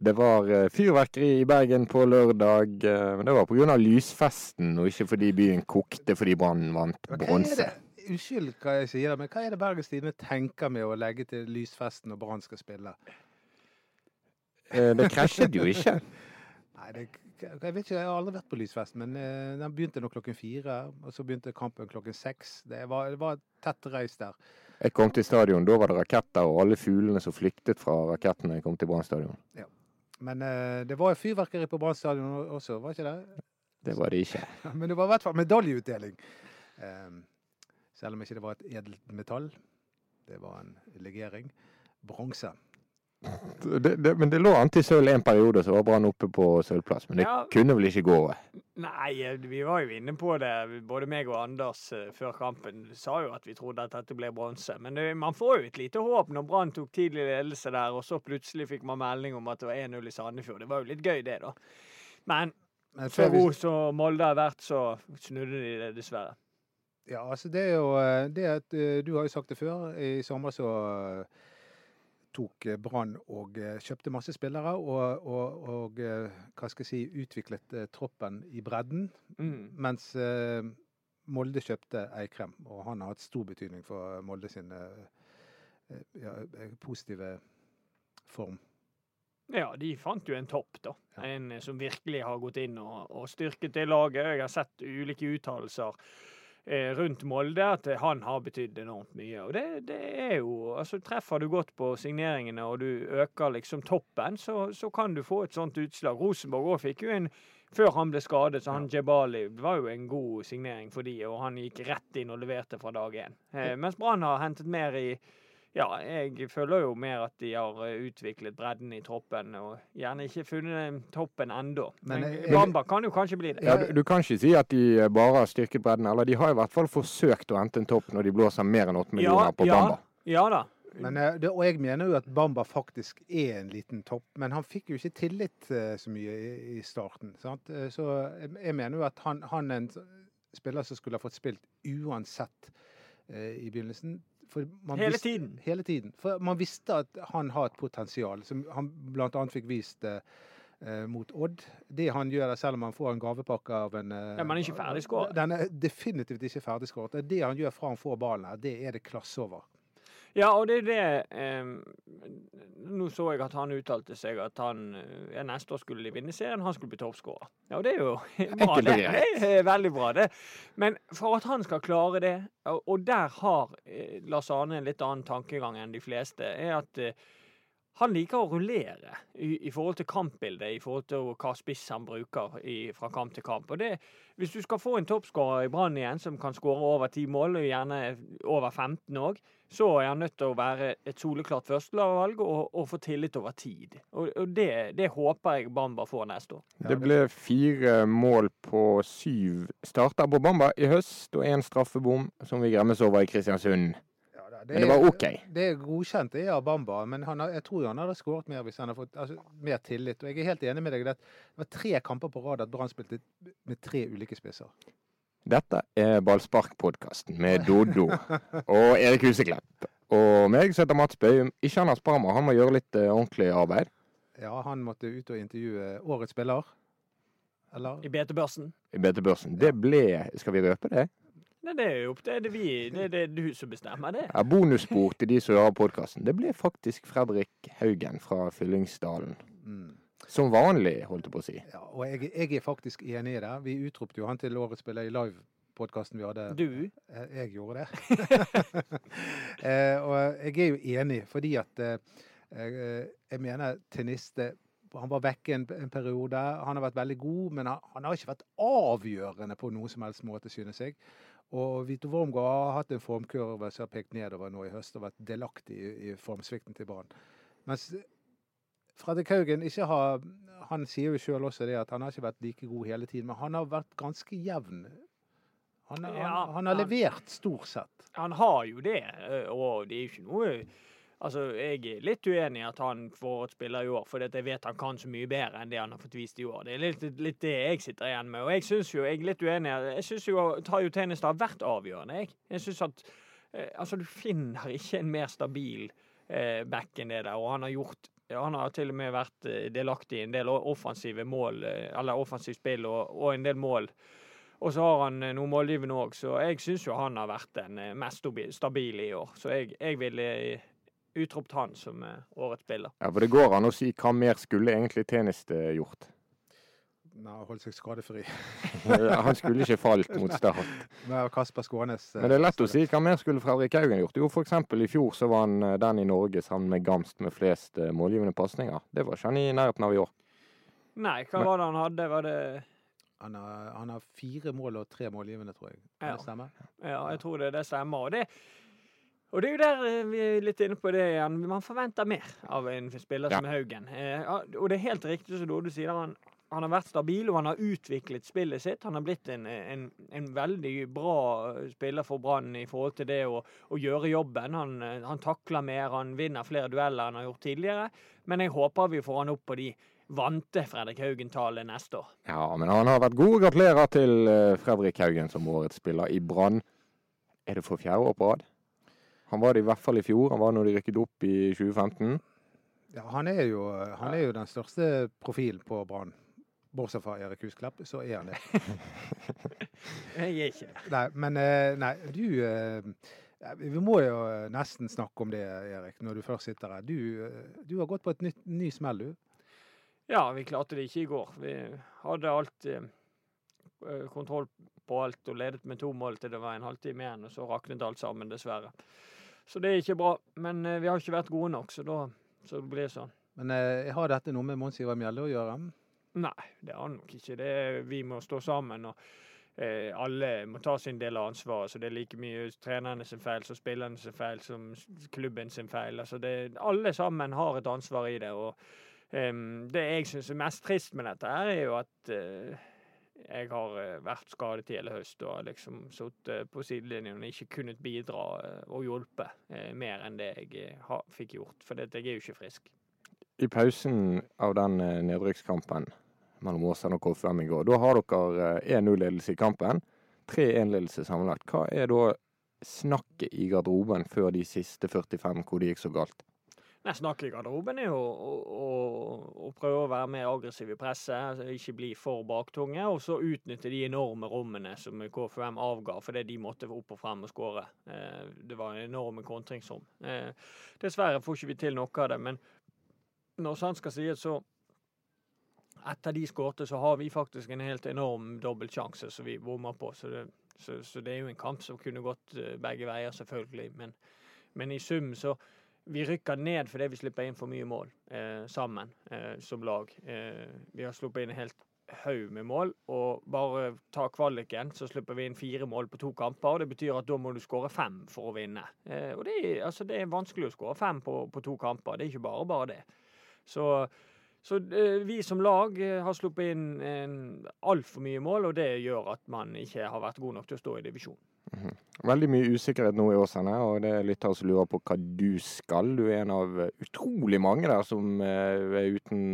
Det var eh, fyrverkeri i Bergen på lørdag, eh, men det var pga. lysfesten, og ikke fordi byen kokte fordi Brann vant bronse. Unnskyld hva jeg sier, men hva er det Bergens Tidende tenker med å legge til lysfesten når Brann skal spille? Eh, Det krasjet jo ikke. Nei, det, jeg vet ikke, jeg har aldri vært på lysfest, men den begynte nå klokken fire, og så begynte kampen klokken seks. Det var, det var et tett reis der. Jeg kom til stadion, da var det raketter, og alle fuglene som flyktet fra rakettene, kom til Brann stadion. Men uh, det var fyrverkeri på Brann stadion også, var ikke det? Det var det ikke. Men det var i hvert fall medaljeutdeling. Um, selv om ikke det var et edelt metall. Det var en legering. Bronse. Det, det, men det lå an til sølv en periode, så var Brann oppe på sølvplass. Men det Ja. kunne vel ikke gå. Nei, vi var jo inne på det. Både meg og Anders eh, før kampen sa jo at vi trodde at dette ble bronse. Men det, man får jo et lite håp når Brann tok tidlig ledelse der, og så plutselig fikk man melding om at det var 1-0 i Sandefjord. Det var jo litt gøy, det, da. Men for så vi- og Molde har vært, så snudde de det dessverre. Ja, altså det er jo eh, det at eh, Du har jo sagt det før. I sommer så eh, tok eh, Brann og eh, kjøpte masse spillere og, og, og eh, hva skal jeg si, utviklet troppen i bredden. Mm. Mens Molde kjøpte Eikrem, og han har hatt stor betydning for Molde sin ja, positive form. Ja, de fant jo en topp, da. Ja. En som virkelig har gått inn og, og styrket det laget. Jeg har sett ulike uttalelser rundt Molde at eh, han har betydd enormt mye. Og det, det er jo Altså, treffer du godt på signeringene og du øker liksom toppen, så, så kan du få et sånt utslag. Rosenborg òg fikk jo en før han ble skadet, så han Jebali var jo en god signering for de, og han gikk rett inn og leverte fra dag én. Eh, mens Brann har hentet mer i ja, jeg føler jo mer at de har eh, utviklet bredden i troppen, og gjerne ikke funnet toppen ennå. Men, Men, eh, Bamba kan jo kanskje bli det. Ja, du, du kan ikke si at de eh, bare har styrket bredden, eller de har i hvert fall forsøkt å hente en topp når de blåser mer enn 8 millioner på ja, Bamba. ja da. Men, eh, det, og jeg mener jo at Bamba faktisk er en liten topp, men han fikk jo ikke tillit eh, så mye i, i starten. Sant? Eh, Så jeg, mener jo at han, han er en spiller som skulle ha fått spilt uansett eh, i begynnelsen. Hele visste- tiden. Hele tiden. For man visste at han har et potensial, som han bl.a. fikk vist eh, eh, mot Odd. Det han gjør, selv om han får en gavepakke av en eh, Ja, men han er ikke ferdigskåret. Den er definitivt ikke ferdigskåret. Det han gjør fra han får ballen, her, det er det klasse over. Ja, og det er det eh, Nå så jeg at han uttalte seg at han eh, ja, neste år skulle de vinne serien, han skulle bli toppskårer. Ja, og det er jo bra, det. Det er veldig bra, det. Men for at han skal klare det, og der har eh, Lars Arne en litt annen tankegang enn de fleste, er at eh, han liker å rullere i, i forhold til kampbildet, i forhold til hva spiss han bruker i, fra kamp til kamp. Og det, Hvis du skal få en toppskårer i Brann igjen som kan skåre over ti mål, og gjerne over 15 òg, så er han nødt til å være et soleklart førstevalg og, og få tillit over tid. Og, og det, det håper jeg Bamba får neste år. Det ble fire mål på syv starter på Bamba i høst, og én straffebom som vi gremmes over i Kristiansund. Da, Men det var OK. Det er godkjent, det er av Bamba, men han jeg tror han hadde skåret mer hvis han hadde fått altså, mer tillit. Og jeg er helt enig med deg. i Det det var tre kamper på rad at Brann spilte med tre ulike spisser. Dette er Ballspark-podkasten med Doddo og Erik Huseklepp. Og meg som heter Mats Bøyum. Ikke Anders Parma, han må gjøre litt uh, ordentlig arbeid. Ja, han måtte ut og intervjue årets spiller. Eller? I BT-børsen. I BT Børsen. Det ble Skal vi røpe det? Nei, det er jo opp til det, vi, det er det du som bestemmer det. Ja, bonusspor til de som hører podkasten. Det ble faktisk Fredrik Haugen fra Fyllingsdalen. Mm. Som vanlig, holdt jeg på å si. Ja, og jeg, jeg er faktisk enig i det. Vi utropte jo han til årets spiller i livepodkasten vi hadde. Du? Eh, Jeg gjorde det. eh, og jeg er jo enig, fordi at eh, eh, jeg mener Teniste Han var vekke en, en periode. Han har vært veldig god, men han, han har ikke vært avgjørende på noen som helst måte, synes jeg. Og Vito Wormgård har hatt en formkurve som har pekt nedover nå i høst, og vært delaktig i, i formsvikten til Brann. Mens Fredrik Haugen ikke har Han sier jo sjøl også det at han har ikke vært like god hele tiden, men han har vært ganske jevn. Han, Ja, han, han har han- levert stort sett. Han har jo det, og det er jo ikke noe Altså, Jeg er litt uenig i at han får et spiller i år, for jeg vet han kan så mye bedre enn det han har fått vist i år. Det er litt, litt det jeg sitter igjen med. Og jeg syns jo, jeg er litt uenig, jeg syns jo Tayo Tenestad har vært avgjørende, jeg. Jeg syns at eh, Altså, du finner ikke en mer stabil eh, back enn det der, og han har gjort han har til og med vært eh, delaktig i en del offensive mål, eh, eller offensivt spill, og, og en del mål. Og så har han noen målgivende òg, så jeg syns jo han har vært den mest stabile i år. Så jeg, jeg ville utropt han som årets spiller. Ja, for det går an å si hva mer skulle egentlig Tenist eh, gjort. Nei, holdt seg skadefri. Han skulle ikke falt mot Start. Med Kasper Skånes. eh, Men det er lett å si hva mer skulle Fredrik Haugen gjort. Jo, f.eks. i fjor så var han eh, den i Norge sammen med Gamst med flest målgivende pasninger. Det var ikke han i nærheten av i år. Nei, hva Men- var det han hadde? Var det Han har, han har fire mål og tre målgivende, tror jeg. Kan Ja. det stemme? Ja, jeg tror det, det stemmer. Og det, og det er jo der eh, vi er litt inne på det igjen. Man forventer mer av en spiller Ja. som Haugen. Eh, og det er helt riktig som Dode sier. Han, han har vært stabil, og han har utviklet spillet sitt. Han har blitt en, en, en veldig bra spiller for Brann i forhold til det å, å gjøre jobben. Han, eh, han takler mer, han vinner flere dueller enn han har gjort tidligere. Men jeg håper vi får han opp på de vante Fredrik Haugen-tallet neste år. Ja, men han har vært god. Gratulerer til Fredrik Haugen som årets spiller i Brann. Er det for fjerde år på rad? Han var det i hvert fall i fjor. Han var når de rykket opp i 2015. Ja, han er jo, han er jo den største profilen på Brann. Bortsett fra Erik Husklepp, så er han det. Jeg er ikke det. Nei, men eh, nei, du eh, Vi må jo nesten snakke om det, Erik, når du først sitter her. Du, eh, du har gått på et nytt, ny smell, du. Ja, vi klarte det ikke i går. Vi hadde alt kontroll på alt og ledet med to mål til det var en halvtime igjen, og så raknet alt sammen, dessverre. Så det er ikke bra. Men eh, vi har ikke vært gode nok, så da så det blir sånn. Men eh, har dette noe med Mons Ivar Mjelde å gjøre? Nei, det har nok ikke det. Vi må stå sammen. og eh, Alle må ta sin del av ansvaret. så Det er like mye trenerne sin feil som spillerne sin feil som klubben sin feil. altså det, Alle sammen har et ansvar i det. og em, Det jeg syns er mest trist med dette, her er jo at eh, jeg har eh, vært skadet i hele høst og liksom sittet på sidelinjen og ikke kunnet bidra eh, og hjulpe eh, mer enn det jeg eh, fikk gjort. For jeg er jo ikke frisk. I pausen av den eh, nedrykkskampen mellom Åsane og KFM i går, da har dere eh, 1-0-ledelse i kampen. 3-1-ledelse sammenlagt. Hva er da snakket i garderoben før de siste 45 hvor det gikk så galt? Nei, Snakket i garderoben er jo å, å, å prøve å være mer aggressiv i presset, altså ikke bli for baktunge, og så utnytte de enorme rommene som KFUM avga fordi de måtte opp og frem og skåre. Eh, det var en enorme kontringsrom. Eh, dessverre får ikke vi til noe av det, men når sant skal sies, så etter de skårte, så har vi faktisk en helt enorm dobbeltsjanse som vi bommer på. Så det, så, så det er jo en kamp som kunne gått eh, begge veier, selvfølgelig. Men, men i sum så vi rykker ned fordi vi slipper inn for mye mål eh, sammen eh, som lag. Eh, vi har sluppet inn en helt haug med mål, og bare ta kvaliken, så slipper vi inn fire mål på to kamper. og Det betyr at da må du skåre fem for å vinne. Eh, og det er, altså, det er vanskelig å skåre fem på, på to kamper. Det er ikke bare bare det. Så, så eh, vi som lag eh, har sluppet inn eh, altfor mye mål, og det gjør at man ikke har vært god nok til å stå i divisjon. Veldig mye usikkerhet nå i Åsane, og det er lyttere som lurer på hva du skal. Du er en av eh, utrolig mange der som eh, er uten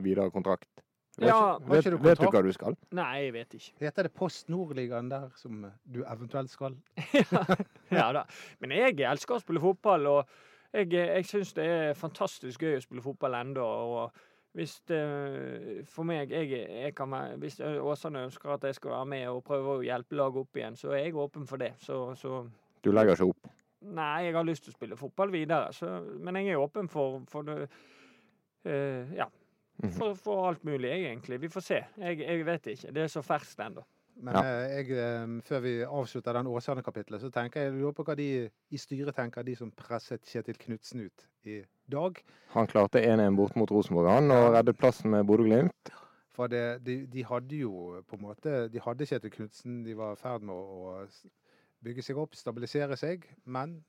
videre kontrakt. Vet, Ja, vet, du vet du hva du skal? Nei, jeg vet ikke. Heter det Post Nord-ligaen der som du eventuelt skal? ja da. Men jeg elsker å spille fotball, og jeg, jeg syns det er fantastisk gøy å spille fotball ennå. Og hvis det For meg jeg, jeg kan være, Hvis Åsane ønsker at jeg skal være med og prøve å hjelpe laget opp igjen, så er jeg åpen for det. Så, så Du legger ikke opp. Nei, jeg har lyst til å spille fotball videre, så, men jeg er åpen for, for det uh, Ja. Mhm. For, for alt mulig, egentlig. Vi får se. Jeg, jeg vet ikke. Det er så ferskt ennå. Men Ja. eh, jeg, eh, før vi avslutter den Åsane-kapitlet, så tenker jeg, jeg lurer på hva de i styret tenker, de som presset Kjetil Knutsen ut i dag. Han klarte 1-1 bort mot Rosenborg han, og reddet plassen med Bodø-Glimt. For det, de, de hadde jo på en måte De hadde Kjetil Knutsen, de var i ferd med å, å bygge seg opp, stabilisere seg, men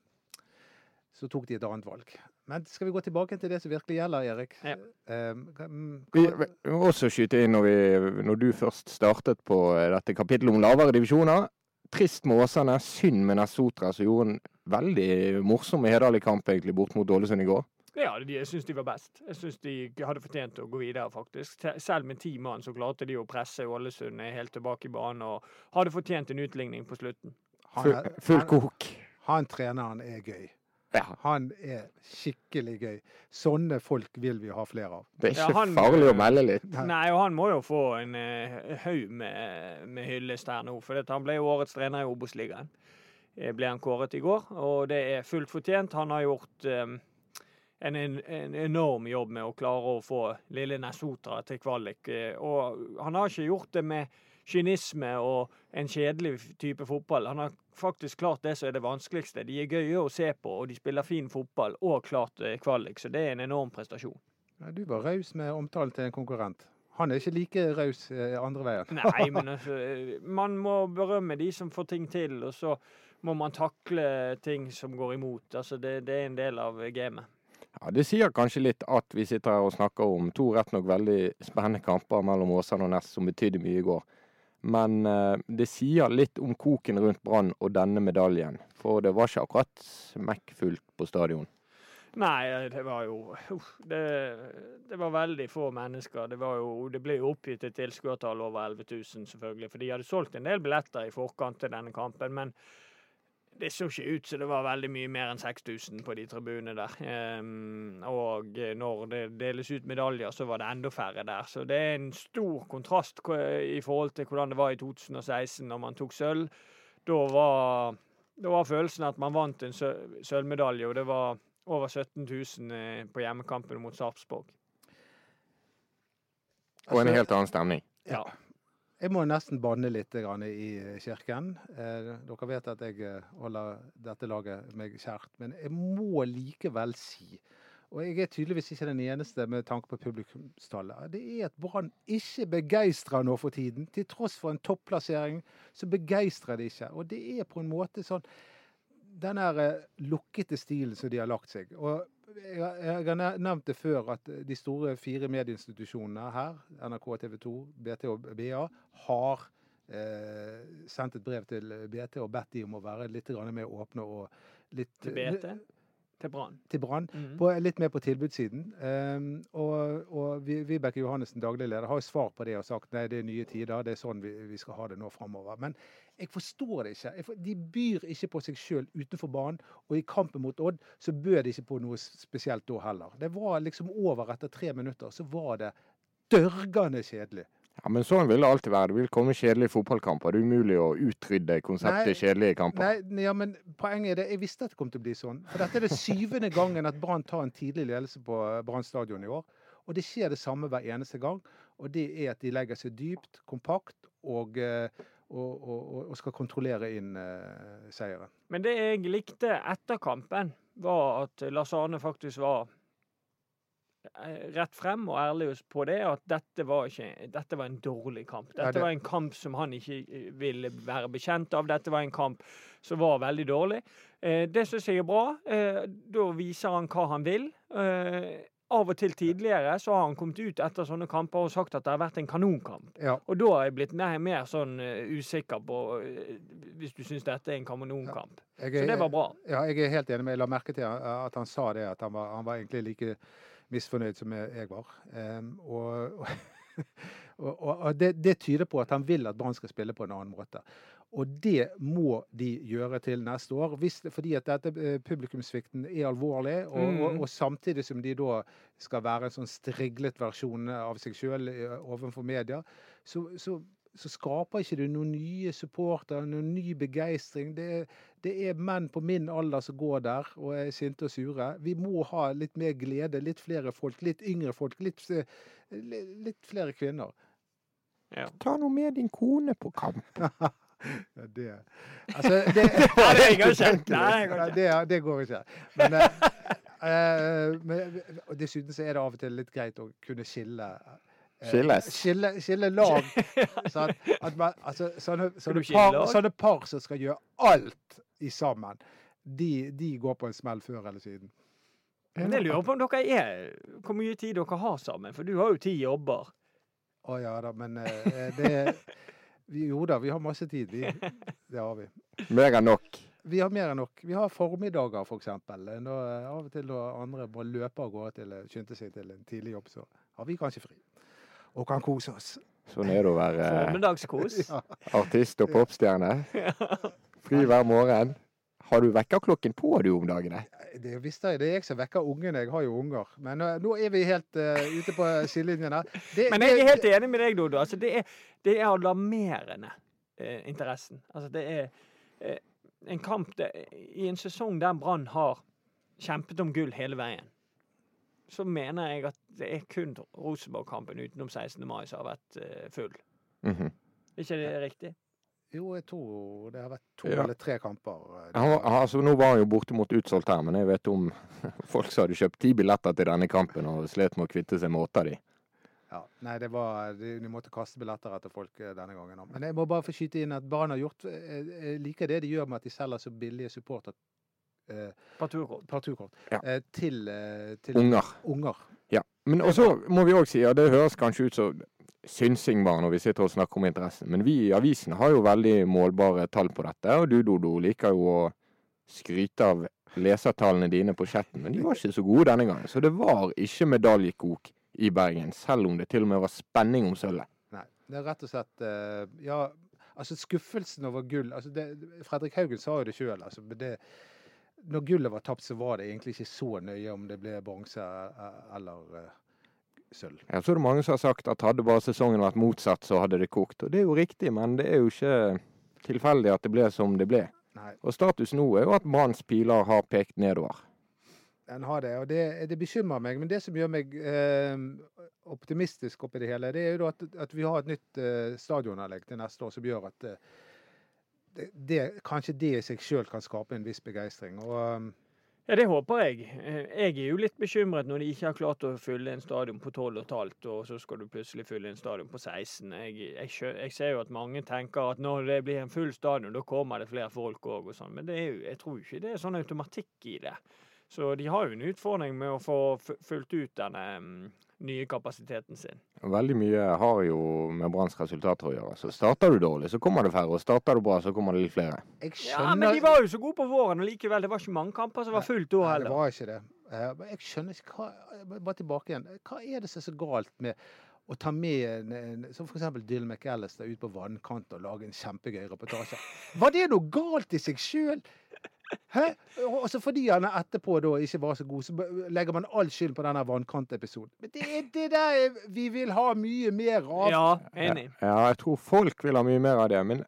så tok de et annet valg. Men skal vi gå tilbake til det som virkelig gjelder, Erik? Ja. Eh, mm, Vi, vi må også skyte inn når, vi, når du først startet på eh, dette kapittelet om lavere divisjoner. Trist med Åsane, synd med Nessotra, som gjorde en veldig morsom og hederlig kamp egentlig bort mot Ålesund i går. Ja, de, jeg syns de var best. Jeg syns de hadde fortjent å gå videre, faktisk. Selv med ti mann så klarte de å presse Ålesund helt tilbake i banen og hadde fortjent en utligning på slutten. han, er- full kok. han treneren er gøy. Ja. Han er skikkelig gøy. Sånne folk vil vi ha flere av. Det er Ja, ikke han- farlig å melde litt. Nei. Og han må jo få en uh, haug med, med hyllest her nå. For han ble jo årets trener i Obos-ligaen. Eh, Ble han kåret i går, og det er fullt fortjent. Han har gjort eh, en, en, en enorm jobb med å klare å få lille Nesotra til kvalik. Eh, Og han har ikke gjort det med kynisme og en kjedelig type fotball. Han har faktisk klart det som er det vanskeligste. De er gøye å se på, og de spiller fin fotball, og klart eh, kvalik. Så det er en enorm prestasjon. Ja, Du var raus med omtalen til en konkurrent. Han er ikke like raus eh, andre veien. Nei, men altså, man må berømme de som får ting til, og så må man takle ting som går imot. Altså, det, det er en del av gamet. Ja, Det sier kanskje litt at vi sitter her og snakker om to rett nok veldig spennende kamper mellom Åsane og Ness som betydde mye i går. Men eh, det sier litt om koken rundt Brann og denne medaljen. For det var ikke akkurat smekkfullt på stadion. Nei, det var jo det, det var veldig få mennesker. Det, jo, det ble jo oppgitt et tilskuertall over 11 000, selvfølgelig. For de hadde solgt en del billetter i forkant til denne kampen. Men det så ikke ut som det var veldig mye mer enn 6000 på de tribunene der. Ehm, og når det deles ut medaljer, så var det enda færre der. Så det er en stor kontrast i forhold til hvordan det var i 2016, når man tok sølv. Da var, da var følelsen at man vant en sølvmedalje, og det var over 17 000 eh, på hjemmekampen mot Sarpsborg. Og en Altså, helt annen stemning. Ja. Jeg må nesten banne litt i kirken. Eh, dere vet at jeg eh, holder dette laget meg kjært. Men jeg må likevel si, og jeg er tydeligvis ikke den eneste med tanke på publikumstallet, det er at Brann ikke begeistrer nå for tiden. Til tross for en topplassering, så begeistrer de ikke. Og det er på en måte sånn den der eh, lukkete stilen som de har lagt seg. Og jeg, har- nevnt det før at de store fire medieinstitusjonene her, NRK, TV 2, BT og BA, har eh, sendt et brev til BT og bedt de om å være litt mer åpne og litt Til BT? Til Brann. til Brann. Mhm. På, litt mer på tilbudssiden. Um, og og Vibeke Johannessen, daglig leder, har jo svar på det og sagt nei, det er nye tider. Det er sånn vi, vi skal ha det nå framover. Men jeg forstår det ikke. For, de byr ikke på seg sjøl utenfor banen. Og i kampen mot Odd så bød de ikke på noe spesielt da heller. Det var liksom over etter tre minutter. Så var det dørgende kjedelig. Ja, Men sånn vil det alltid være. Det vil komme kjedelige fotballkamper. Det er umulig å utrydde konseptet Nei, kjedelige kamper. Nei, ja, men poenget er det, jeg visste at det kom til å bli sånn. For dette er det syvende gangen at Brann tar en tidlig ledelse på eh, Brann stadion i år. Og det skjer det samme hver eneste gang. Og det er at de legger seg dypt, kompakt og, eh, og, og, og- skal kontrollere inn eh, seieren. Men det jeg likte etter kampen, var at Lars Arne faktisk var eh, rett frem og ærlig på det, at dette var, ikke, dette var en dårlig kamp. Ja, Dette det- var en kamp som han ikke eh, ville være bekjent av. Dette var en kamp som var veldig dårlig. Eh, det syns jeg er bra. Eh, da viser han hva han vil. Eh, av og til tidligere så har han kommet ut etter sånne kamper og sagt at det har vært en kanonkamp. Ja, Og da har jeg blitt mer, mer sånn eh, usikker på eh, Hvis du syns dette er en kanonkamp. jeg, Så det var bra. Ja, jeg er helt enig med Jeg la merke til at han sa det, at han var, han var egentlig like misfornøyd som jeg var. Um, og, og, og det, det tyder på at han vil at Brann skal spille på en annen måte. Og det må de gjøre til neste år, hvis, fordi at dette eh, publikumssvikten er alvorlig. Og, mm. og, og samtidig som de da skal være en sånn striglet versjon av seg sjøl overfor media, så, så, så skaper ikke du noen nye supportere, noen ny begeistring. Det, det er menn på min alder som går der og er sinte og sure. Vi må ha litt mer glede, litt flere folk, litt yngre folk, litt, eh, litt flere kvinner. Ta nå med din kone på kamp. Ja, det Altså, det, det det går ikke. det, det går ikke. Men, eh, eh, men og dessuten så er det av og til litt greit å kunne skille Skilles. Skille, skille lag. Sånn, at, at man, altså, sånne, sånne, par, sånne par som skal gjøre alt i sammen, de, de går på en smell før eller siden. Men jeg lurer på om dere er Hvor mye tid dere har sammen? For du har jo ti jobber. Å ja da, men uh, det vi, Jo da, vi har masse tid. Vi, det har vi. Mer enn nok. Vi har mer enn nok. Vi har formiddager, f.eks. Når eh, Av og til når andre må løpe av gårde til skynde seg til en tidlig jobb, så har vi kanskje fri. Og kan kose oss. Sånn er det å være Formiddagskos. Ja. artist og popstjerne. Fri hver morgen. Har du vekkerklokken på du om dagene? Det visst er Det er jeg som vekker ungene. Jeg har jo unger. Men uh, nå er vi helt uh, ute på sidelinjen her. Men jeg er helt enig med deg, Dodo. Altså, det, er, det er alarmerende, eh, interessen. Altså, det er eh, en kamp det, I en sesong der Brann har kjempet om gull hele veien, så mener jeg at det er kun Rosenborg-kampen utenom 16. mai som har vært eh, full. -hmm. Er ikke det riktig? Jo, jeg tror det har vært to Ja. eller tre kamper. uh, Han var, altså, nå var han jo bortimot utsolgt her, men jeg vet om folk som hadde kjøpt ti billetter til denne kampen og slet med å kvitte seg med åtte av de. Ja, nei, det var, de, de måtte kaste billetter etter folk eh, denne gangen. òg. Men jeg må bare få skyte inn at Brann har gjort eh, Jeg liker det de gjør med at de selger så billige supporter eh, Parturkort. parturkort Ja. eh, til, eh, til Unger. unger. Ja. Men også må vi òg si, ja, det høres kanskje ut som synsing bare når vi sitter og snakker om interessen, men vi i avisen har jo veldig målbare tall på dette. Og du, Dodo, liker jo å skryte av lesertallene dine på chatten, men de var ikke så gode denne gangen. Så det var ikke medaljekok i Bergen, selv om det til og med var spenning om sølvet. Nei. Det er rett og slett eh, Ja, altså skuffelsen over gull altså det, Fredrik Haugen sa jo det sjøl. Altså, når gullet var tapt, så var det egentlig ikke så nøye om det ble bronse eh, eller eh, sølv. Ja, så er det mange som har sagt at hadde bare sesongen vært motsatt, så hadde det kokt. Og det er jo riktig, men det er jo ikke tilfeldig at det ble som det ble. Nei, Og status nå er jo at Branns piler har pekt nedover. den har det. Og det, det bekymrer meg. Men det som gjør meg eh, optimistisk oppi det hele, det er jo at, at vi har et nytt eh, stadionanlegg til neste år som gjør at eh, det, det, kanskje det i seg sjøl kan skape en viss begeistring. Og Ja, det håper jeg. Eh, Jeg er jo litt bekymret når de ikke har klart å fylle en stadion på 12,5, og så skal du plutselig fylle en stadion på 16. Jeg, jeg, jeg ser jo at mange tenker at når det blir en full stadion, da kommer det flere folk òg og sånn, men jo, jeg tror ikke det er sånn automatikk i det. Så de har jo en utfordring med å få fulgt ut denne nye kapasiteten sin. Veldig mye har jo med Branns resultater å gjøre. Så starter du dårlig, så kommer det færre. Og starter du bra, så kommer det litt flere. jeg Ja, men de var jo så gode på våren, og likevel, det var ikke mange kamper som var fullt da Nei, det var ikke det. Eh, jeg skjønner ikke hva Bare tilbake igjen. Hva er det som er så galt med å ta med en, en, som f.eks. Dylan McAllister ut på vannkanten og lage en kjempegøy reportasje? Var det noe galt i seg sjøl? Hæ? Og så fordi han etterpå da ikke var så god, så legger man all skyld på denne vannkantepisoden. Men det er det der vi vil ha mye mer av. Ja, enig. Ja, jeg tror folk vil ha mye mer av det. Men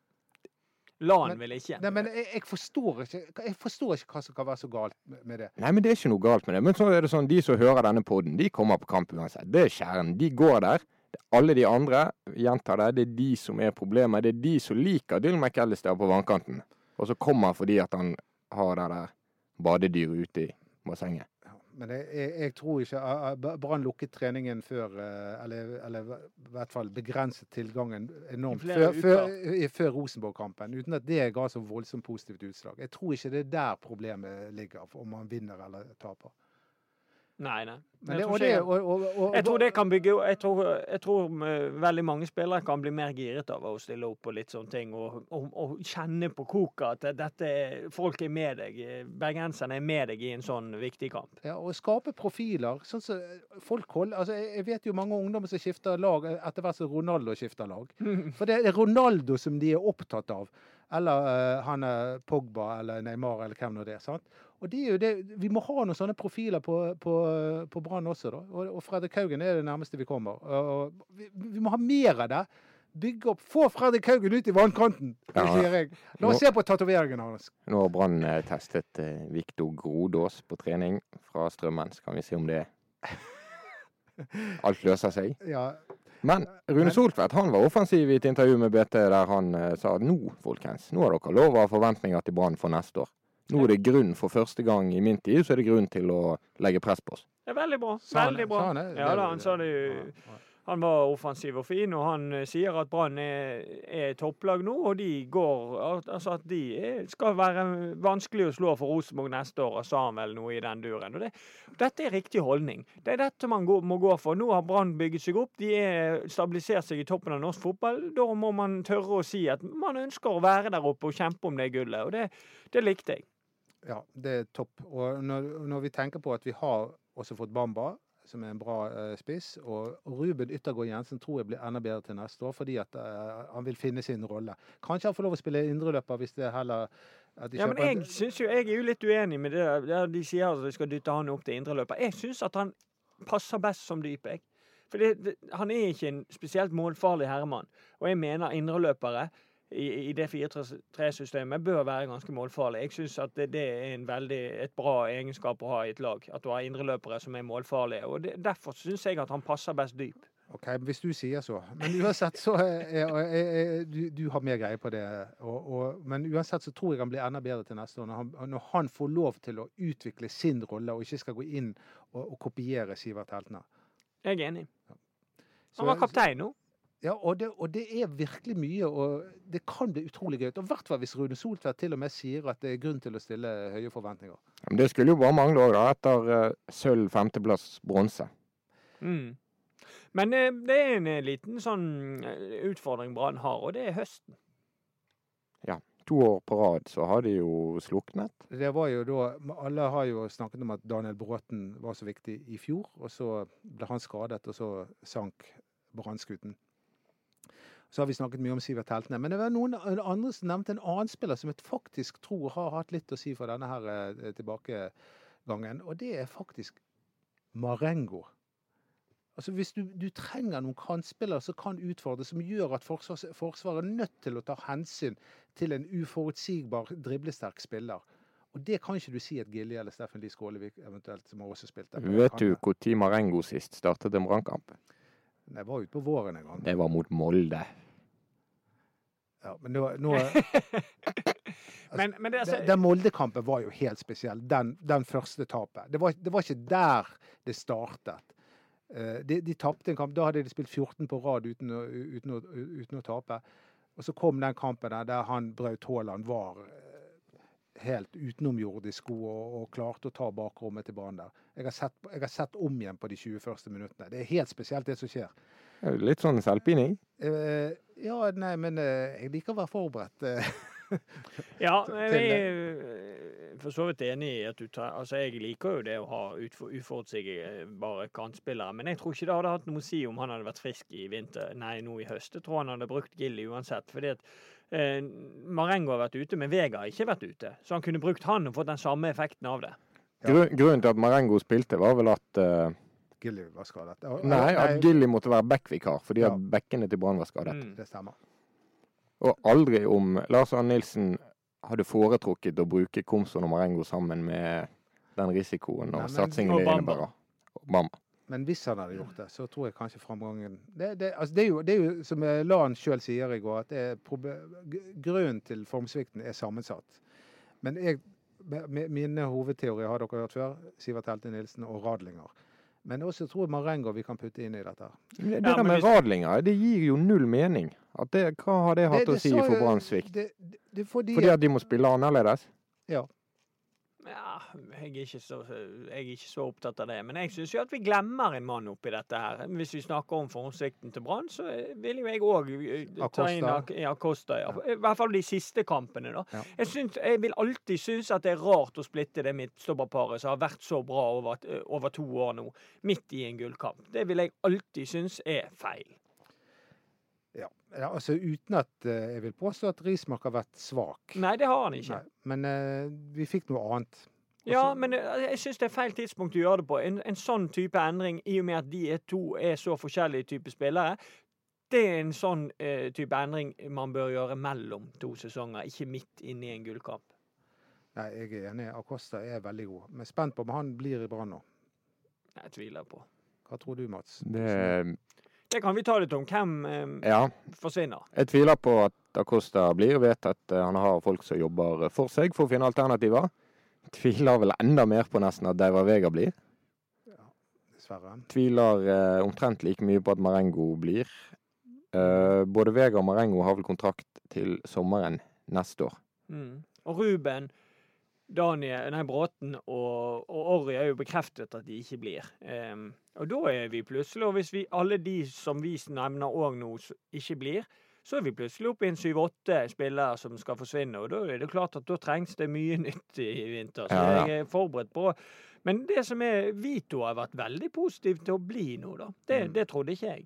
LAN Men- vil ikke. Nei, men jeg, jeg, forstår ikke, jeg forstår ikke hva som kan være så galt med- det. Nei, men det er ikke noe galt med det. Men så er det sånn, de som hører denne poden, de kommer på kamp uansett. Det er kjernen. De går der. Er Alle de andre, gjentar det, det er de som er problemet. Det er de som liker Dylan McAllister på vannkanten. Og så kommer fordi at han har det der badedyret ute i bassenget. Men jeg, jeg, jeg tror ikke Brann lukket treningen før uh, Eller, eller i hvert fall begrenset tilgangen enormt før, før, før Rosenborg-kampen. Uten at det ga så voldsomt positivt utslag. Jeg tror ikke det er der problemet ligger, om man vinner eller taper. Nei, nei. Men Jeg det, tror det, og, og, og, Jeg tror det kan bygge Jeg tror, jeg tror eh, veldig mange spillere kan bli mer giret av å stille opp på litt sånne ting, og, og, og kjenne på koket at dette folk er med deg. Bergenserne er med deg i en sånn viktig kamp. Ja, og skape profiler. Sånn som folk holder altså jeg, vet jo mange ungdommer som skifter lag etter hvert som Ronaldo skifter lag. For det er Ronaldo som de er opptatt av. Eller eh, han er Pogba eller Neymar eller hvem nå det er. sant? Og det er jo det, Vi må ha noen sånne profiler på, på, på Brann også. da. Og, og Fredrik Haugen er det nærmeste vi kommer. Og, vi, vi må ha mer av det. Bygge opp, Få Fredrik Haugen ut i vannkanten, Ja. sier jeg. La oss Nå- se på tatoveringen hans. Nå har Brann eh, testet eh, Viktor Grodås på trening fra Strømmen. Så kan vi se om det Alt løser seg. Ja, Men Rune Soltvedt han var offensiv i et intervju med BT der han eh, sa nå, folkens, nå har dere lov å ha forventninger til Brann for neste år. Nå er det grunn, for første gang i min tid, så er det grunn til å legge press på oss. Det er veldig bra. Veldig bra. Sa han det? Ja da, han sa det jo. Han var offensiv og fin, og han eh, sier at Brann er, er topplag nå, og de går Altså at de er, skal være vanskelig å slå for Rosenborg neste år, sa han vel noe i den duren. Og det, dette er riktig holdning. Det er dette man går, må gå for. Nå har Brann bygget seg opp, de er stabilisert seg i toppen av norsk fotball. Da må man tørre å si at man ønsker å være der oppe og kjempe om det gullet, og det, det likte jeg. Ja, det er topp. Og når, når vi tenker på at vi har også fått Bamba, som er en bra eh, spiss, og, Ruben Yttergård Jensen tror jeg blir enda bedre til neste år, fordi at eh, han vil finne sin rolle. Kanskje han får lov å spille indreløper hvis det heller de Ja, men jeg synes jo, jeg er jo litt uenig med det der. der De sier at de skal dytte han opp til indreløper. Jeg syns at han passer best som dyp, jeg. For det, det, han er ikke en spesielt målfarlig herremann. Og jeg mener indreløpere i, i det 4-3-systemet bør være ganske målfarlig. Jeg syns at det, det er en veldig, et bra egenskap å ha i et lag. At du har indreløpere som er målfarlige. Og det, Derfor syns jeg at han passer best dyp. Ok, hvis du sier så. Men uansett så er, er, er, du, du har mer greie på det. Og, og, men uansett så tror jeg han blir enda bedre til neste år. Når han, når han får lov til å utvikle sin rolle, og ikke skal gå inn og, og kopiere Sivert Heltner. Jeg er enig. Han var kaptein nå. Ja, og det, og det er virkelig mye, og det kan bli utrolig gøy. Og i hvert fall hvis Rune Soltvedt til og med sier at det er grunn til å stille høye forventninger. Men det skulle jo bare mangle òg, da, etter eh, sølv, femteplass, bronse. Mm. Men eh, det er en eh, liten sånn utfordring Brann har, og det er høsten. Ja. To år på rad så har de jo sluknet. Det var jo da, Alle har jo snakket om at Daniel Bråten var så viktig i fjor, og så ble han skadet, og så sank brannskuten. Så har vi snakket mye om Sivert Heltene. Men det var noen andre som nevnte en annen spiller som jeg faktisk tror har hatt litt å si for denne her eh, tilbakegangen, og det er faktisk Marengo. Altså Hvis du, du trenger noen kantspillere som kan utfordre, som gjør at forsvars, Forsvaret er nødt til å ta hensyn til en uforutsigbar, driblesterk spiller. Og det kan ikke du si at Gilje eller Steffen Lie Skålevik eventuelt, som har også spilt der. Vet du når Marengo sist startet en brannkamp? Jeg var ute på våren en gang. Det var mot Molde. Ja, men nå, nå Men, men det, altså, Den, altså, den Molde-kampen var jo helt spesiell. Den, den første tapet. Det var, det var ikke der det startet. Eh, De, de tapte en kamp. Da hadde de spilt 14 på rad uten å, uten å, uten å tape. Og så kom den kampen der, der han Braut Haaland var helt utenomjordisk god og, og klarte å ta bakrommet til banen der. Jeg har, sett, jeg har sett om igjen på de 20 første minuttene. Det er helt spesielt, det som skjer. Det er Litt sånn selvpining. Eh, ja, nei, men eh, jeg liker å være forberedt. eh. ja, jeg er eh, for så vidt enig i at du tar Altså, jeg liker jo det å ha uforutsigbare kantspillere, men jeg tror ikke det hadde hatt noe å si om han hadde vært frisk i vinter, nei, nå i høst. Jeg tror han hadde brukt Gilly uansett. fordi at eh, Marengo har vært ute, men Vega har ikke vært ute. Så han kunne brukt han og fått den samme effekten av det. Ja. Grunnen til at Marengo spilte, var vel at uh, Gilly var skadet. Ja, Nei, at Gilly måtte være backvikar fordi Ja. at bekkene til Brann var skadet. Mm. Det stemmer. Og aldri om Lars Arne Nilsen hadde foretrukket å bruke Komson og Marengo sammen med den risikoen og satsingen det innebærer. Og Bamba. Men hvis han hadde gjort det, så tror jeg kanskje framgangen Det, det, altså det, er, jo, det er jo som Lan sjøl sier i går, at det er grunnen til formsvikten er sammensatt. Men jeg, mine hovedteorier har dere hørt før. Sivert Helte Nilsen og Radlinger. Men også tror jeg Marengo vi kan putte inn i dette. her. Det, det der med radlinger, det gir jo null mening. At det, hva har det hatt Det- å si for Brann svikt? Fordi at de må spille annerledes? Ja, jeg er, så, jeg er ikke så opptatt av det. Men jeg syns jo at vi glemmer en mann oppi dette her. Hvis vi snakker om formsvikten til Brann, så vil jo jeg òg ta inn Acosta. Ja. Ja. I hvert fall de siste kampene, da. Ja. Jeg, syns, jeg vil alltid synes at det er rart å splitte det midtstopperparet som har vært så bra over, over to år nå, midt i en gullkamp. Det vil jeg alltid synes er feil. Ja, altså Uten at eh, jeg vil påstå at Rismark har vært svak. Nei, det har han ikke. Nei, men eh, vi fikk noe annet. Ja, men eh, jeg syns det er feil tidspunkt å gjøre det på. En, en sånn type endring, i og med at de er to er så forskjellige typer spillere, det er en sånn eh, type endring man bør gjøre mellom to sesonger, ikke midt inne i en gullkamp. Nei, jeg er enig. Acosta er veldig god. Men spent på om han blir i Brann nå. Jeg tviler på. Hva tror du, Mats? Det, Det kan vi ta litt om. Hvem eh, ja. forsvinner? Jeg tviler på at Acosta blir. Vet at eh, han har folk som jobber for seg for å finne alternativer. Tviler vel enda mer på nesten at Deiva Vega blir. Dessverre. Tviler eh, omtrent like mye på at Marengo blir. Eh, både Vega og Marengo har vel kontrakt til sommeren neste år. Mm. Og Ruben, Daniel, nei, Bråten og, og Orry er jo bekreftet at de ikke blir. Um, og da er vi plutselig, og hvis vi, alle de som vi nevner òg nå ikke blir, så er vi plutselig oppe i en syv-åtte spillere som skal forsvinne. Og da er det klart at da trengs det mye nytt i vinter. Så Ja, ja. jeg er forberedt på Men det som er Vito har vært veldig positiv til å bli nå, da. Det, Mm. det trodde ikke jeg.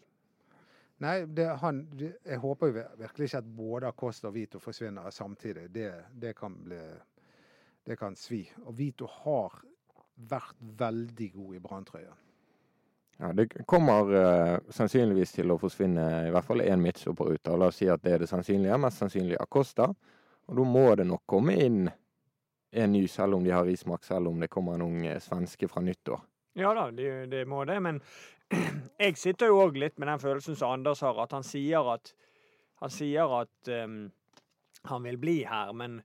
Nei, det, han, jeg håper jo virkelig ikke at både Acosta og Vito forsvinner samtidig. Det, det kan bli Det kan svi. Og Vito har vært veldig god i branntrøya. Ja, det kommer uh, sannsynligvis til å forsvinne i hvert fall én ut. da. La oss si at det er det sannsynlige. Mest sannsynlig Acosta. Og da må det nok komme inn en ny, selv om de har Rismark, selv om det kommer en ung eh, svenske fra nyttår. Ja da, det, det må det, men jeg sitter jo òg litt med den følelsen som Anders har, at han sier at han sier at um, han vil bli her, men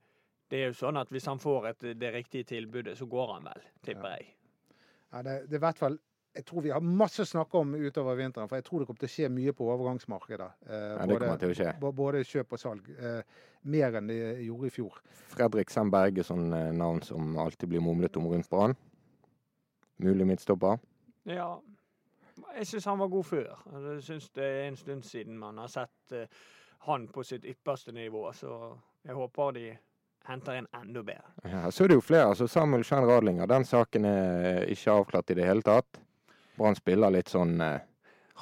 det er jo sånn at hvis han får et, det riktige tilbudet, så går han vel, tipper jeg. Ja, det, det er i hvert fall jeg tror vi har masse å snakke om utover vinteren, for jeg tror det kommer til å skje mye på overgangsmarkedet. Eh, Ja, det kommer til å skje. både kjøp og salg. Eh, mer enn det gjorde i fjor. Fredrik Sandberg er sånn eh, navn som alltid blir mumlet om rundt Brann. Mulig midtstopper. Ja. Jeg syns han var god før. Jeg syns det er en stund siden man har sett eh, han på sitt ypperste nivå, så jeg håper de henter en enda bedre. Ja, så er det jo flere. altså Samuel Schein Radlinger, den saken er ikke avklart i det hele tatt. Brann spiller litt sånn eh,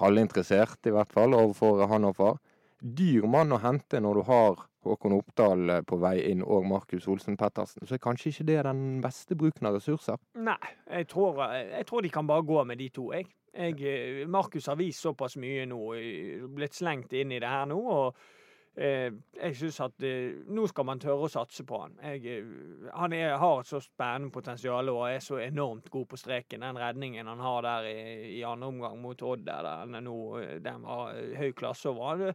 halvinteressert, i hvert fall, overfor Hannover. Dyr mann å hente når du har Håkon Oppdal eh, på vei inn og Markus Olsen Pettersen. Så er kanskje ikke det den beste bruken av ressurser. Nei, jeg tror, jeg tror de kan bare gå med de to, jeg. jeg eh, Markus har vist såpass mye nå, eh, blitt slengt inn i det her nå. og eh, jeg syns at eh, nå skal man tørre å satse på han. Jeg, eh, han er, har et så spennende potensial og er så enormt god på streken. Den redningen han har der i, i andre omgang mot Odd, der den, er nå, eh, den var eh, høy klasse over. han.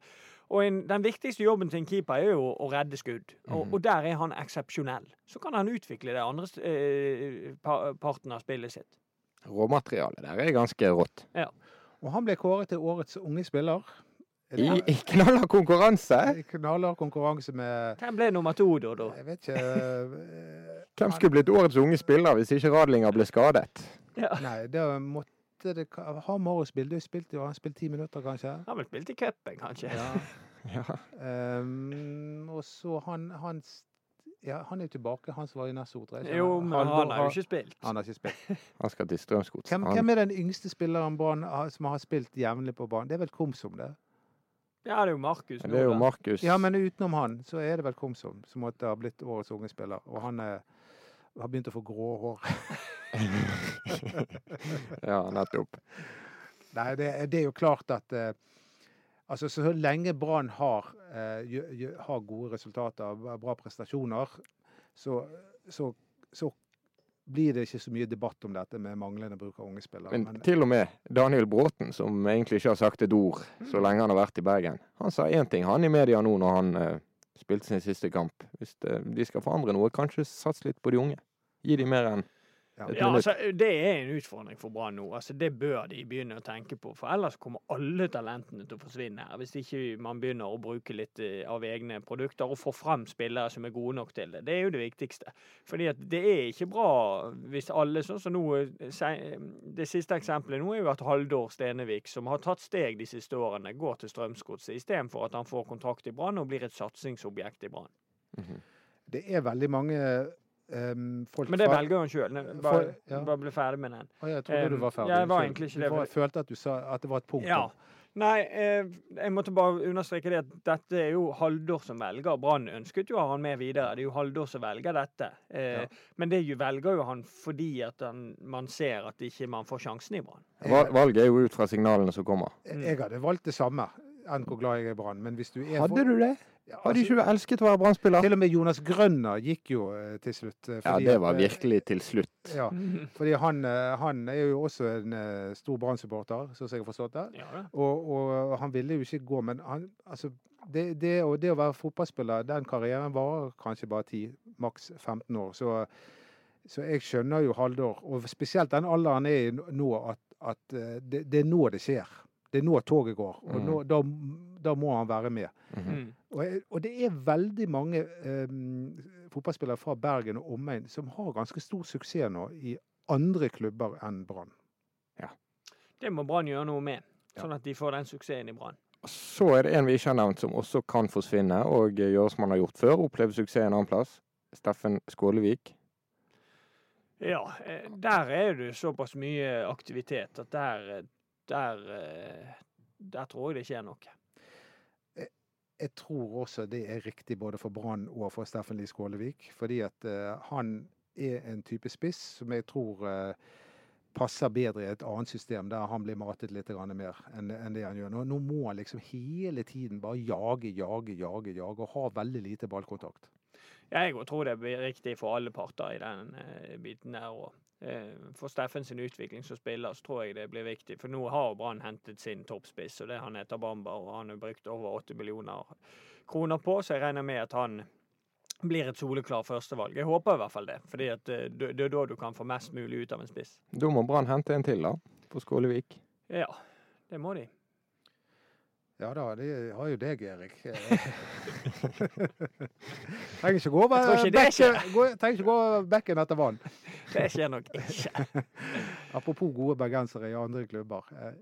Og en, Den viktigste jobben til en keeper er jo å redde skudd, og, Mhm. og der er han eksepsjonell. Så kan han utvikle det andre eh, pa- parten av spillet sitt. Råmaterialet der er ganske rått. Og han ble kåret til årets unge spiller. I, knallhard konkurranse! I knallhard konkurranse med Hvem ble nummer to, da? da? Jeg vet ikke eh, Hvem skulle blitt årets unge spiller hvis ikke Radlinger ble skadet? Ja. Nei, det måtte det har Marius spilt. Spilte jo han spilt ti minutter, kanskje? Han har vel spilt i cupen, kanskje? Ja. Ja. Um, og så han, han ja, han er jo tilbake, han som var i Nesso. tror. Jo, men han, han har jo ikke spilt. Han har ikke spilt. Han skal til Strømsgods. Hvem, hvem er den yngste spilleren Brann som har spilt jevnlig på banen? Det er vel Komsom, det? Ja, det er jo Markus. Det er jo. Markus Ja, men utenom han, så er det vel Komsom som måtte ha blitt årets unge spiller. Og han er, har begynt å få grå hår. Ja, nettopp. Nei, det, det er jo klart at eh, altså Så lenge Brann har, eh, har gode resultater, bra prestasjoner, så, så, så blir det ikke så mye debatt om dette med manglende bruk av unge spillere. Men Men, til og med Daniel Bråten, som egentlig ikke har sagt et ord så lenge han har vært i Bergen, han sa én ting, han i media nå når han uh, spilte sin siste kamp. Hvis eh, de skal forandre noe, kanskje satse litt på de unge. Gi de mer enn ja. Ja, altså, Det er en utfordring for Brann nå. Altså, det bør de begynne å tenke på. For ellers kommer alle talentene til å forsvinne her. Hvis ikke man begynner å bruke litt eh, av egne produkter og få frem spillere som er gode nok til det. Det er jo det viktigste. Fordi at det er ikke bra hvis alle, sånn som nå eh, Det siste eksempelet nå er jo at Haldor Stenevik, som har tatt steg de siste årene, går til Strømsgodset istedenfor at han får kontrakt i Brann og blir et satsingsobjekt i Brann. Mhm. Det er veldig mange folk Men det fra- velger han sjøl. Bare, For- ja. bare bli ferdig med den. Å, jeg trodde um, du var ferdig. jeg var egentlig ikke Du det, var- følte at du sa at det var et punkt. Ja. Nei, eh, jeg måtte bare understreke det at dette er jo Haldor som velger. Brann ønsket jo å ha han med videre. Det er jo Haldor som velger dette. Eh, Ja. Men det jo velger jo han fordi at han, man ser at ikke man får sjansen i Brann. Valget er jo ut fra signalene som kommer. Jeg hadde valgt det samme, enn hvor glad jeg er i Brann. Men hvis du er Hadde du det? Ja, Hadde altså, ikke du elsket å være Brann-spiller? Til og med Jonas Grønner gikk jo eh, til slutt. eh, Ja, det var eh, virkelig til slutt. Ja, fordi han, han er jo også en stor Brann-supporter, sånn som jeg har forstått det. Ja. Og, og han ville jo ikke gå, men han, altså, det, det, og det å være fotballspiller, den karrieren varer kanskje bare 10, maks 15 år. Så, så jeg skjønner jo Haldor, og spesielt den alderen han er i nå, at, at det, det er nå det skjer. Det er nå toget går, og Mm. nå, da, da må han være med. Mm -hmm. Og, og det er veldig mange um, fotballspillere fra Bergen og omegn som har ganske stor suksess nå i andre klubber enn Brann. Det må Brann gjøre noe med, sånn at de får den suksessen i Brann. Så er det en vi ikke har nevnt, som også kan forsvinne, og gjøre som han har gjort før, oppleve suksess en annen plass. Steffen Skålevik. Ja, eh, der er det såpass mye aktivitet at der, eh, der eh, der tror jeg det skjer noe. Jeg tror også det er riktig både for Brann og for Steffen Lie Skålevik. Fordi at uh, han er en type spiss som jeg tror uh, passer bedre i et annet system, der han blir matet litt mer enn enn det han gjør. Nå, nå må han liksom hele tiden bare jage, jage, jage, jage og ha veldig lite ballkontakt. Jeg tror det blir riktig for alle parter i den uh, biten der. Og, eh, for Steffen sin utvikling som spiller, så tror jeg det blir viktig. For nå har Brann hentet sin toppspiss, og det han heter Bamba, og han har brukt over 8 millioner kroner på, så jeg regner med at han blir et soleklart førstevalg. Jeg håper i hvert fall det, fordi eh, det er da du kan få mest mulig ut av en spiss. Da må Brann hente en til, da. På Skålevik. Ja, det må de. Ja da, det har jo deg, Erik. trenger ikke gå over bekken, trenger ikke gå bekken etter vann. Det skjer nok ikke. Apropos gode bergensere i andre klubber. eh,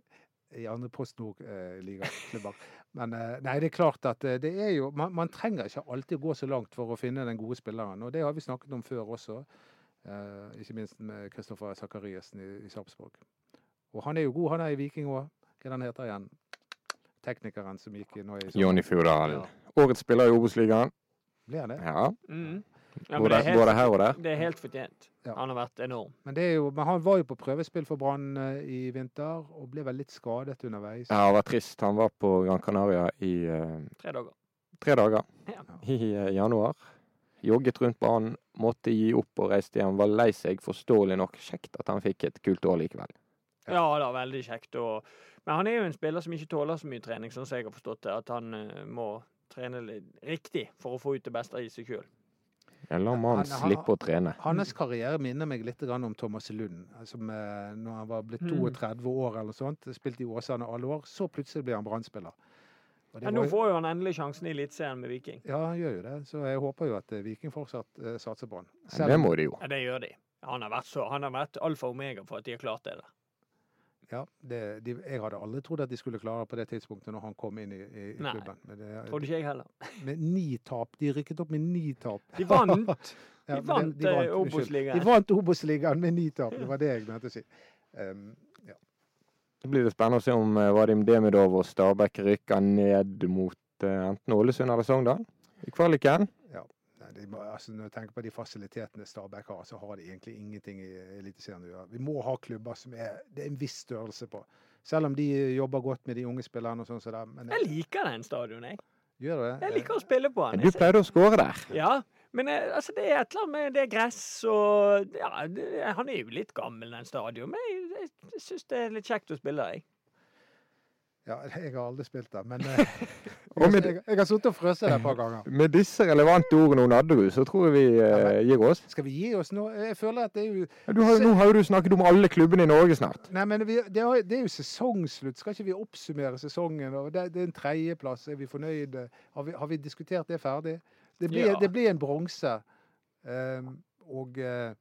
I andre Post Nord-ligaklubber. Men eh, nei, det er klart at eh, det er jo man, man trenger ikke alltid gå så langt for å finne den gode spilleren. Og det har vi snakket om før også. eh, Ikke minst med Kristoffer Sakariassen i, i Sarpsborg. Og han er jo god, han er i Viking òg. Hva heter han igjen? Teknikeren som gikk nå i sommer. Jonny Fjordal. Ja. Årets spiller i Obos-ligaen. Blir han det? Ja. Mm. Ja, Både, det, helt, både her og der. det er helt fortjent. Ja. Han har vært enorm. Men, det er jo, men han var jo på prøvespill for Brann eh, i vinter, og ble vel litt skadet underveis. Det var trist. Han var på Gran Canaria i uh, Tre dager. tre dager Ja. i uh, januar. Jogget rundt banen, måtte gi opp og reiste hjem. Var lei seg, forståelig nok. Kjekt at han fikk et kult år likevel. Ja da, veldig kjekt. Og, men han er jo en spiller som ikke tåler så mye trening, sånn som jeg har forstått det. At han uh, må trene litt riktig for å få ut det beste i seg sjøl. La mannen slippe å trene. Hans karriere minner meg litt om Thomas Lund. Som eh, når han var blitt Mm. 32 år eller sånt, spilte i Åsane alle år, så plutselig ble han Brann-spiller. Og Men nå får jo han endelig sjansen i Eliteserien med Viking. Ja, han gjør jo det. Så jeg håper jo at eh, Viking fortsatt eh, satser på han. Selv... Det må de jo. Ja, det gjør de. Han har vært, så, han har vært alfa og omega for at de har klart det. der. Ja, det, de, jeg hadde aldri trodd at de skulle klare det på det tidspunktet når han kom inn i, i, i Nei. klubben. Men det, Trodde ikke jeg heller. med ni tap. De rykket opp med ni tap. De vant! Ja, De vant, eh. Obos-ligaen. De vant Obos-ligaen med ni tap. Det var det jeg mente å si. Um, ja. Det blir det spennende å se om eh, Vadim Demidov og Stabæk rykker ned mot eh, enten Ålesund eller Sogndal i kvaliken. Nei, de må, altså, når jeg tenker på de fasilitetene Stabæk har, så har de egentlig ingenting i Eliteserien å gjøre. Vi må ha klubber som er, det er en viss størrelse på. Selv om de jobber godt med de unge spillerne og sånn som så dem. Jeg liker den stadion, jeg. gjør det? Jeg liker å spille på den. Du pleide å skåre der. Ja, men eh, altså, det er et eller annet med det gress og ja, det, Han er jo litt gammel, den stadion, men jeg, jeg syns det er litt kjekt å spille der, jeg. Ja, jeg har aldri spilt der, men eh, med, jeg, jeg har sittet og frøst der et par ganger. med disse relevante ordene hun hadde, så tror jeg vi eh, gir oss. Skal vi gi oss nå? Jeg føler at det er jo Du har, nå har jo du snakket om alle klubbene i Norge snart. Nei, men vi, det, er, det er jo sesongslutt. Skal ikke vi oppsummere sesongen? Og det, det er en tredjeplass. Er vi fornøyde? Har vi, har vi diskutert det ferdig? Det blir, Ja. det blir en bronse. Um, og uh,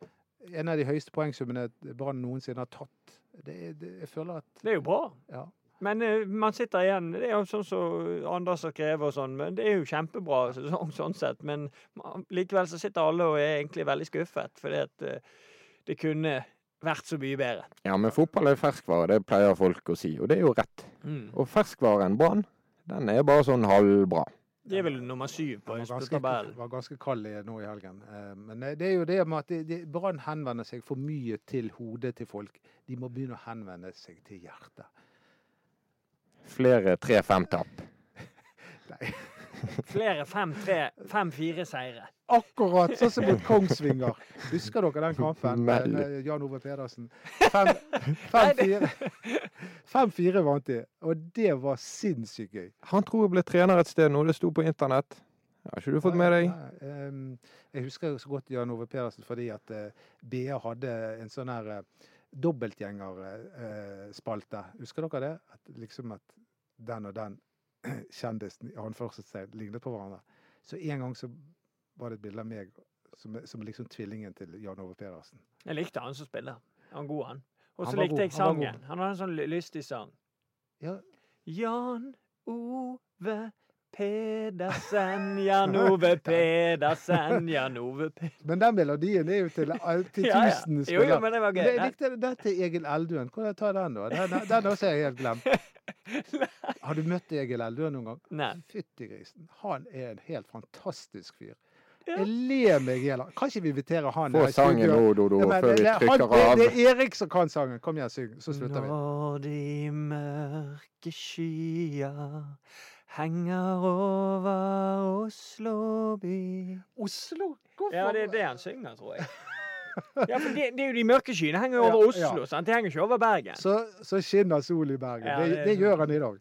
en av de høyeste poengsummene Brann noensinne har tatt. Det, det, jeg føler at Det er jo bra. Ja. Men uh, man sitter igjen Det er jo sånn som Anders har skrevet og sånn, men det er jo kjempebra sesong sånn sett. Men man- likevel så sitter alle og er egentlig veldig skuffet, fordi at uh, det kunne vært så mye bedre. Ja, men fotball er ferskvare, det pleier folk å si, og det er jo rett. Og ferskvaren Brann, den er bare sånn halvbra. De er vel nummer syv på Han var ganske, tabellen. var ganske kald i- nå i helgen. Eh, Men det er jo det med at det- det- Brann henvender seg for mye til hodet til folk. De må begynne å henvende seg til hjertet. Flere 3-5-tap. Nei. Flere 5-3, 5-4-seire. Akkurat sånn som mot Kongsvinger. Husker dere den kampen med, Jan Ove Pedersen? 5-4 5-4 vant de, og det var sinnssykt gøy. Han tror jeg ble trener et sted nå, det sto på internett. Har ikke du fått med deg? Nei, ehm, Jeg husker så godt Jan Ove Pedersen fordi at eh, BA hadde en sånn her uh, dobbeltgjengerspalte. Husker dere det? At liksom at den og den kjendisen i anførselstegn lignet på hverandre. Så en gang så var det et bilde av meg som, som liksom tvillingen til Jan Ove Pedersen. Jeg likte han som spiller. Han god, han. Og så likte jeg han var sangen. Han hadde en sånn lystig sang. Ja, Jan Ove Pedersen, Jan Ove Pedersen, Jan Ove Pedersen men den melodien er jo til, til Ja, ja. spillere. Jo, jo, men det var gøy. Jeg likte den til Egil Elduen. Hvordan tar den, da? Den, den også er jeg helt glemt. Har du møtt Egil Eldø noen gang? Nei. Fytti grisen. Han er en helt fantastisk fyr. Ja. Jeg ler meg i hjel. Kan ikke vi invitere han Få sangen nå, Dodo, Ja, men før vi trykker han, trykker det, det er Erik som kan sangen. Kom igjen, syng, så slutter vi. Når de mørke skyer henger over Oslo by Oslo? Hvorfor? Ja, det er det han synger, tror jeg. Ja, for det, det er jo de mørke skyene henger jo over Ja, Oslo, ja. sant? De henger ikke over Bergen. Så, så skinner sol i Bergen. Ja, det, det det gjør han i dag.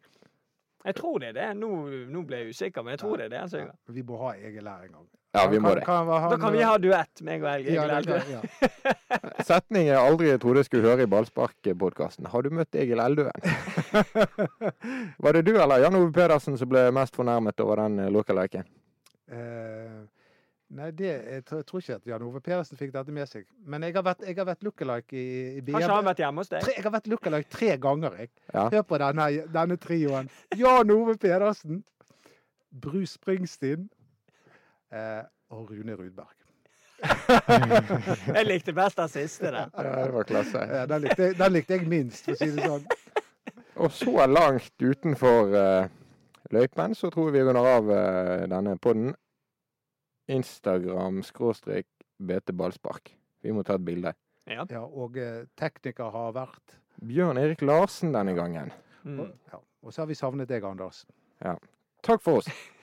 Jeg tror det er det. Nå, nå ble jeg usikker, men jeg tror det er det Altså. Vi må ha Egil her en gang. Ja, vi må Kan- det. kan han- Da kan vi ha duett, meg og Egil ja. Setning jeg aldri trodde jeg skulle høre i Ballspark-podkasten. Har du møtt Egil Eldøen? Var det du eller Jan Ove Pedersen som ble mest fornærmet over den uh, lookaliken? Eh, nei, det, jeg, tror, jeg tror ikke at Jan Ove Pedersen fikk dette med seg. Men jeg har vært, jeg har vært lookalike i, i BM. Kanskje han har vært hjemme hos deg? Tre, jeg har vært lookalike tre ganger. Jeg. Ja. Hør på denne, denne trioen. Jan Ove Pedersen, Bruce Springsteen eh, og Rune Rudberg. Jeg likte best den siste den. Ja, det var klasse. Ja, den, likte, den likte jeg minst, for å si det sånn. Og så langt utenfor uh, løypen så tror jeg vi runder av uh, denne podden. Instagram skråstrek BT Ballspark. Vi må ta et bilde. Ja. Ja, og eh, tekniker har vært Bjørn Erik Larsen denne gangen. Mm. og, ja. og så har vi savnet deg, Anders. Takk for oss.